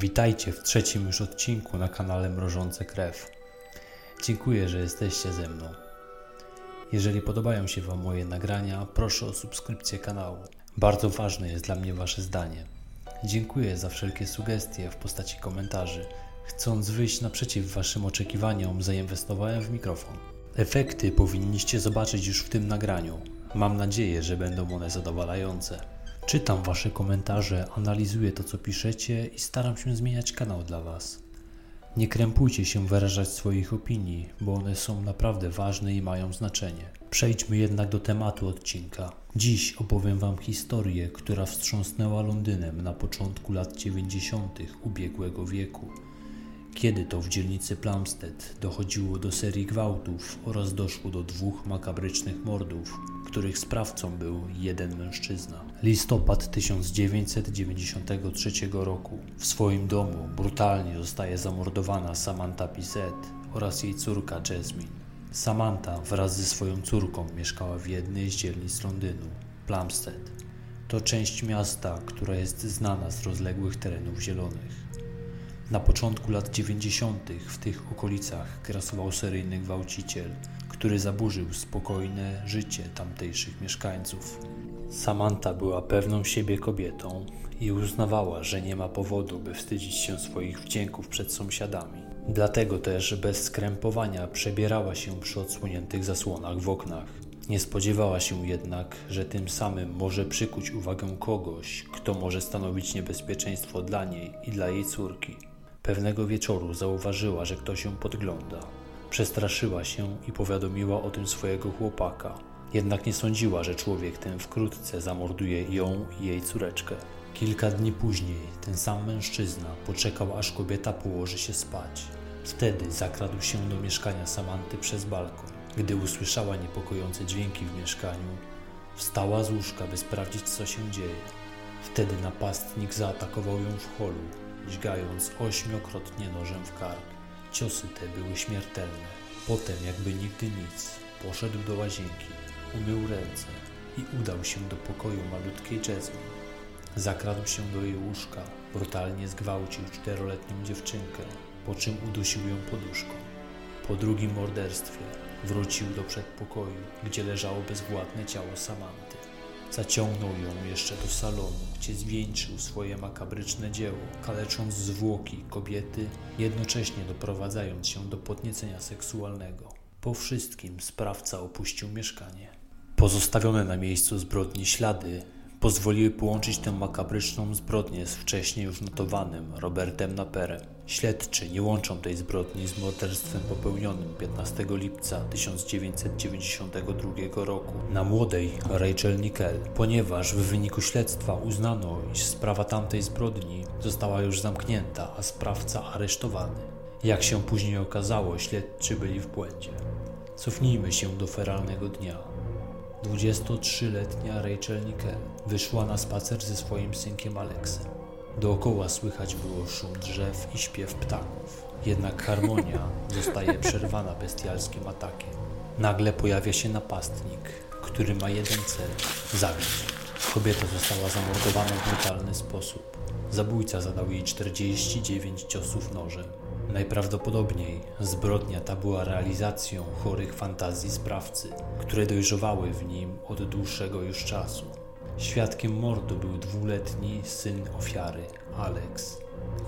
Witajcie w trzecim już odcinku na kanale Mrożące Krew. Dziękuję, że jesteście ze mną. Jeżeli podobają się Wam moje nagrania, proszę o subskrypcję kanału. Bardzo ważne jest dla mnie Wasze zdanie. Dziękuję za wszelkie sugestie w postaci komentarzy. Chcąc wyjść naprzeciw Waszym oczekiwaniom, zainwestowałem w mikrofon. Efekty powinniście zobaczyć już w tym nagraniu. Mam nadzieję, że będą one zadowalające. Czytam Wasze komentarze, analizuję to, co piszecie i staram się zmieniać kanał dla Was. Nie krępujcie się wyrażać swoich opinii, bo one są naprawdę ważne i mają znaczenie. Przejdźmy jednak do tematu odcinka. Dziś opowiem Wam historię, która wstrząsnęła Londynem na początku lat 90. ubiegłego wieku kiedy to w dzielnicy Plumstead dochodziło do serii gwałtów oraz doszło do dwóch makabrycznych mordów, których sprawcą był jeden mężczyzna. Listopad 1993 roku. W swoim domu brutalnie zostaje zamordowana Samantha Pisset oraz jej córka Jasmine. Samantha wraz ze swoją córką mieszkała w jednej z dzielnic Londynu, Plumstead. To część miasta, która jest znana z rozległych terenów zielonych. Na początku lat 90. w tych okolicach grasował seryjny gwałciciel, który zaburzył spokojne życie tamtejszych mieszkańców. Samantha była pewną siebie kobietą i uznawała, że nie ma powodu, by wstydzić się swoich wdzięków przed sąsiadami. Dlatego też bez skrępowania przebierała się przy odsłoniętych zasłonach w oknach. Nie spodziewała się jednak, że tym samym może przykuć uwagę kogoś, kto może stanowić niebezpieczeństwo dla niej i dla jej córki. Pewnego wieczoru zauważyła, że ktoś ją podgląda. Przestraszyła się i powiadomiła o tym swojego chłopaka. Jednak nie sądziła, że człowiek ten wkrótce zamorduje ją i jej córeczkę. Kilka dni później ten sam mężczyzna poczekał, aż kobieta położy się spać. Wtedy zakradł się do mieszkania Samanty przez balkon. Gdy usłyszała niepokojące dźwięki w mieszkaniu, wstała z łóżka, by sprawdzić, co się dzieje. Wtedy napastnik zaatakował ją w holu, dźgając ośmiokrotnie nożem w kark. Ciosy te były śmiertelne. Potem, jakby nigdy nic, poszedł do łazienki, umył ręce i udał się do pokoju malutkiej Jasmine. Zakradł się do jej łóżka, brutalnie zgwałcił czteroletnią dziewczynkę, po czym udusił ją poduszką. Po drugim morderstwie wrócił do przedpokoju, gdzie leżało bezwładne ciało Samanty. Zaciągnął ją jeszcze do salonu, gdzie zwieńczył swoje makabryczne dzieło, kalecząc zwłoki kobiety, jednocześnie doprowadzając się do podniecenia seksualnego. Po wszystkim sprawca opuścił mieszkanie. Pozostawione na miejscu zbrodni ślady pozwoliły połączyć tę makabryczną zbrodnię z wcześniej już notowanym Robertem Naperem. Śledczy nie łączą tej zbrodni z morderstwem popełnionym 15 lipca 1992 roku na młodej Rachel Nickel, ponieważ w wyniku śledztwa uznano, iż sprawa tamtej zbrodni została już zamknięta, a sprawca aresztowany. Jak się później okazało, śledczy byli w błędzie. Cofnijmy się do feralnego dnia. 23-letnia Rachel Nickel wyszła na spacer ze swoim synkiem Alexem. Dookoła słychać było szum drzew i śpiew ptaków. Jednak harmonia zostaje przerwana bestialskim atakiem. Nagle pojawia się napastnik, który ma jeden cel zabić. Kobieta została zamordowana w brutalny sposób. Zabójca zadał jej 49 ciosów nożem. Najprawdopodobniej zbrodnia ta była realizacją chorych fantazji sprawcy, które dojrzewały w nim od dłuższego już czasu. Świadkiem mordu był dwuletni syn ofiary, Alex.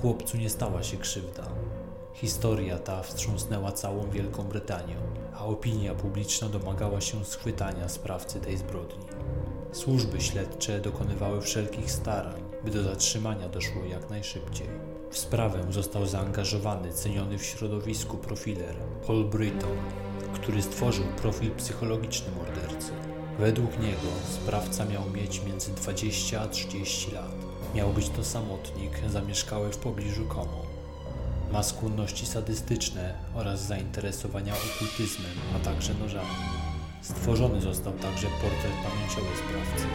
Chłopcu nie stała się krzywda. Historia ta wstrząsnęła całą Wielką Brytanią, a opinia publiczna domagała się schwytania sprawcy tej zbrodni. Służby śledcze dokonywały wszelkich starań, by do zatrzymania doszło jak najszybciej. W sprawę został zaangażowany ceniony w środowisku profiler Paul Britton, który stworzył profil psychologiczny mordercy. Według niego sprawca miał mieć między 20 a 30 lat. Miał być to samotnik zamieszkały w pobliżu Como. Ma skłonności sadystyczne oraz zainteresowania okultyzmem, a także nożami. Stworzony został także portret pamięciowy sprawcy,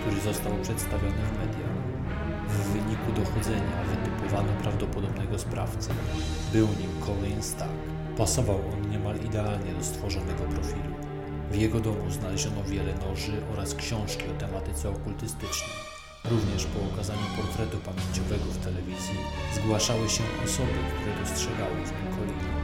który został przedstawiony w mediach. W wyniku dochodzenia wytypowano prawdopodobnego sprawcę. Był nim Colin Stack. Pasował on niemal idealnie do stworzonego profilu. W jego domu znaleziono wiele noży oraz książki o tematyce okultystycznej. Również po okazaniu portretu pamięciowego w telewizji zgłaszały się osoby, które dostrzegały w nim Colina.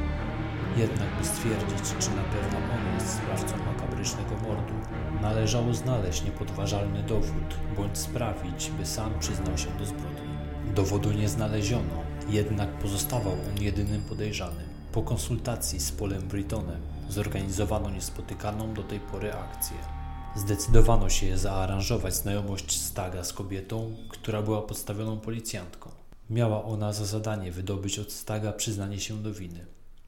Jednak by stwierdzić, czy na pewno on jest sprawcą makabrycznego mordu, należało znaleźć niepodważalny dowód, bądź sprawić, by sam przyznał się do zbrodni. Dowodu nie znaleziono, jednak pozostawał on jedynym podejrzanym. Po konsultacji z Polem Britonem zorganizowano niespotykaną do tej pory akcję. Zdecydowano się zaaranżować znajomość Staga z kobietą, która była podstawioną policjantką. Miała ona za zadanie wydobyć od Staga przyznanie się do winy.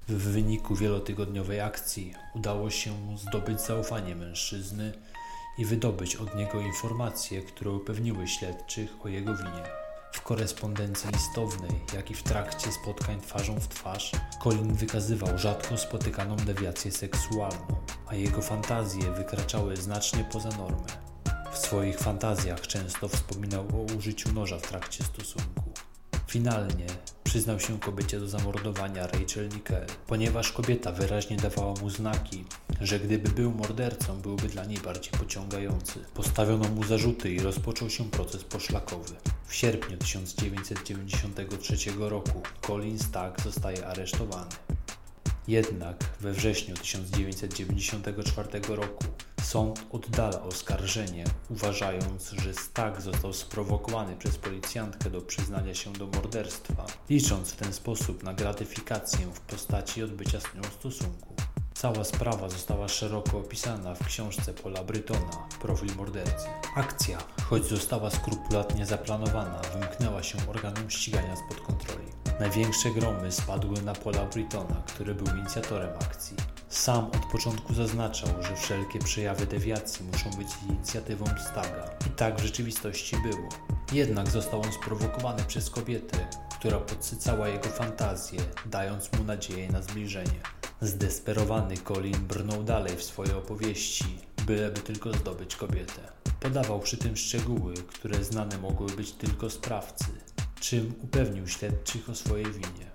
W wyniku wielotygodniowej akcji udało się zdobyć zaufanie mężczyzny i wydobyć od niego informacje, które upewniły śledczych o jego winie. W korespondencji listownej, jak i w trakcie spotkań twarzą w twarz, Colin wykazywał rzadko spotykaną dewiację seksualną, a jego fantazje wykraczały znacznie poza normę. W swoich fantazjach często wspominał o użyciu noża w trakcie stosunku. Finalnie przyznał się kobiecie do zamordowania Rachel Nickel, ponieważ kobieta wyraźnie dawała mu znaki, że gdyby był mordercą, byłby dla niej bardziej pociągający. Postawiono mu zarzuty i rozpoczął się proces poszlakowy. W sierpniu 1993 roku Colin Stack zostaje aresztowany. Jednak we wrześniu 1994 roku sąd oddala oskarżenie, uważając, że Stack został sprowokowany przez policjantkę do przyznania się do morderstwa, licząc w ten sposób na gratyfikację w postaci odbycia z nią stosunku. Cała sprawa została szeroko opisana w książce Paula Brytona Profil mordercy. Akcja, choć została skrupulatnie zaplanowana, wymknęła się organom ścigania spod kontroli. Największe gromy spadły na Paula Brytona, który był inicjatorem akcji. Sam od początku zaznaczał, że wszelkie przejawy dewiacji muszą być inicjatywą Staga. I tak w rzeczywistości było. Jednak został on sprowokowany przez kobietę, która podsycała jego fantazję, dając mu nadzieję na zbliżenie. Zdesperowany Colin brnął dalej w swoje opowieści, byleby tylko zdobyć kobietę. Podawał przy tym szczegóły, które znane mogły być tylko sprawcy, czym upewnił śledczych o swojej winie.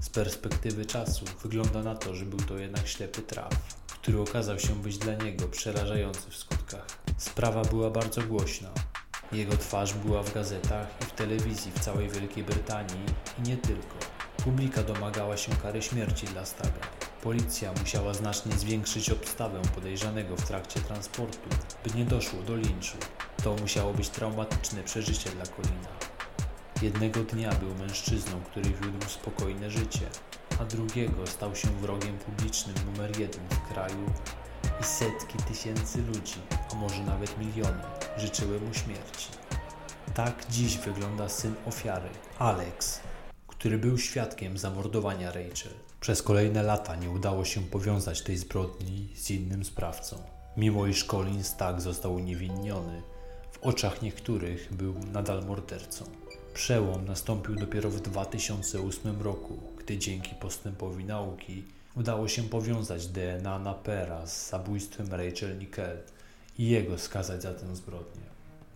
Z perspektywy czasu wygląda na to, że był to jednak ślepy traf, który okazał się być dla niego przerażający w skutkach. Sprawa była bardzo głośna. Jego twarz była w gazetach i w telewizji w całej Wielkiej Brytanii i nie tylko. Publika domagała się kary śmierci dla Staga. Policja musiała znacznie zwiększyć obstawę podejrzanego w trakcie transportu, by nie doszło do linczu. To musiało być traumatyczne przeżycie dla Colina. Jednego dnia był mężczyzną, który wiódł spokojne życie, a drugiego stał się wrogiem publicznym numer jeden w kraju i setki tysięcy ludzi, a może nawet miliony, życzyły mu śmierci. Tak dziś wygląda syn ofiary, Alex, który był świadkiem zamordowania Rachel. Przez kolejne lata nie udało się powiązać tej zbrodni z innym sprawcą. Mimo iż Colin Stack został uniewinniony, w oczach niektórych był nadal mordercą. Przełom nastąpił dopiero w 2008 roku, gdy dzięki postępowi nauki udało się powiązać DNA Napera z zabójstwem Rachel Nickel i jego skazać za tę zbrodnię.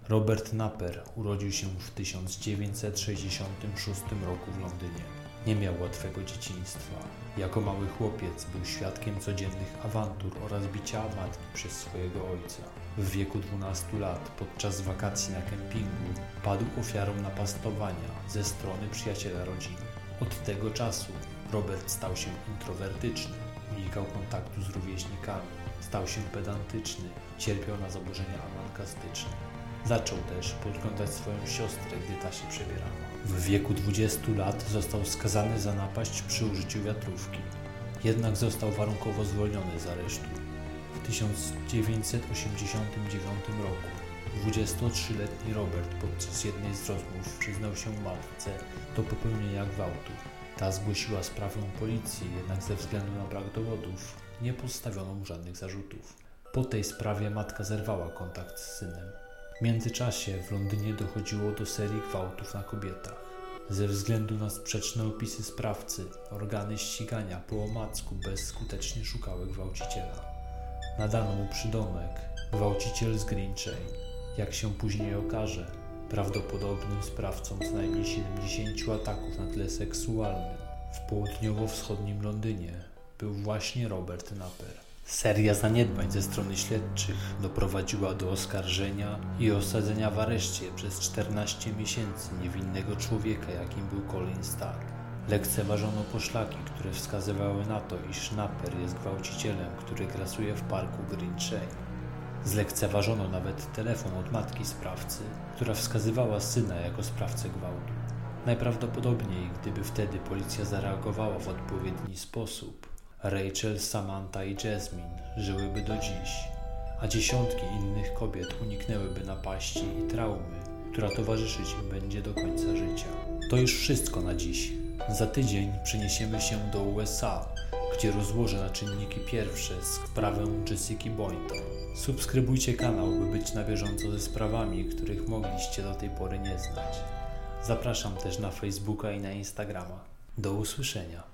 Robert Naper urodził się w 1966 roku w Londynie. Nie miał łatwego dzieciństwa. Jako mały chłopiec był świadkiem codziennych awantur oraz bicia matki przez swojego ojca. W wieku 12 lat, podczas wakacji na kempingu, padł ofiarą napastowania ze strony przyjaciela rodziny. Od tego czasu Robert stał się introwertyczny, unikał kontaktu z rówieśnikami, stał się pedantyczny, cierpiał na zaburzenia amankastyczne. Zaczął też podglądać swoją siostrę, gdy ta się przebierała. W wieku 20 lat został skazany za napaść przy użyciu wiatrówki. Jednak został warunkowo zwolniony z aresztu. W 1989 roku 23-letni Robert podczas jednej z rozmów przyznał się matce do popełnienia gwałtu. Ta zgłosiła sprawę policji, jednak ze względu na brak dowodów nie postawiono mu żadnych zarzutów. Po tej sprawie matka zerwała kontakt z synem. W międzyczasie w Londynie dochodziło do serii gwałtów na kobietach. Ze względu na sprzeczne opisy sprawcy, organy ścigania po omacku bezskutecznie szukały gwałciciela. Nadano mu przydomek gwałciciel z Greenchay. Jak się później okaże, prawdopodobnym sprawcą co najmniej 70 ataków na tle seksualnym w południowo-wschodnim Londynie był właśnie Robert Napper. Seria zaniedbań ze strony śledczych doprowadziła do oskarżenia i osadzenia w areszcie przez 14 miesięcy niewinnego człowieka, jakim był Colin Starr. Lekceważono poszlaki, które wskazywały na to, iż Napper jest gwałcicielem, który grasuje w parku Green Shade. Zlekceważono nawet telefon od matki sprawcy, która wskazywała syna jako sprawcę gwałtu. Najprawdopodobniej, gdyby wtedy policja zareagowała w odpowiedni sposób, Rachel, Samantha i Jasmine żyłyby do dziś, a dziesiątki innych kobiet uniknęłyby napaści i traumy, która towarzyszyć im będzie do końca życia. To już wszystko na dziś. Za tydzień przeniesiemy się do USA, gdzie rozłożę na czynniki pierwsze sprawę Jessica Boynton. Subskrybujcie kanał, by być na bieżąco ze sprawami, których mogliście do tej pory nie znać. Zapraszam też na Facebooka i na Instagrama. Do usłyszenia.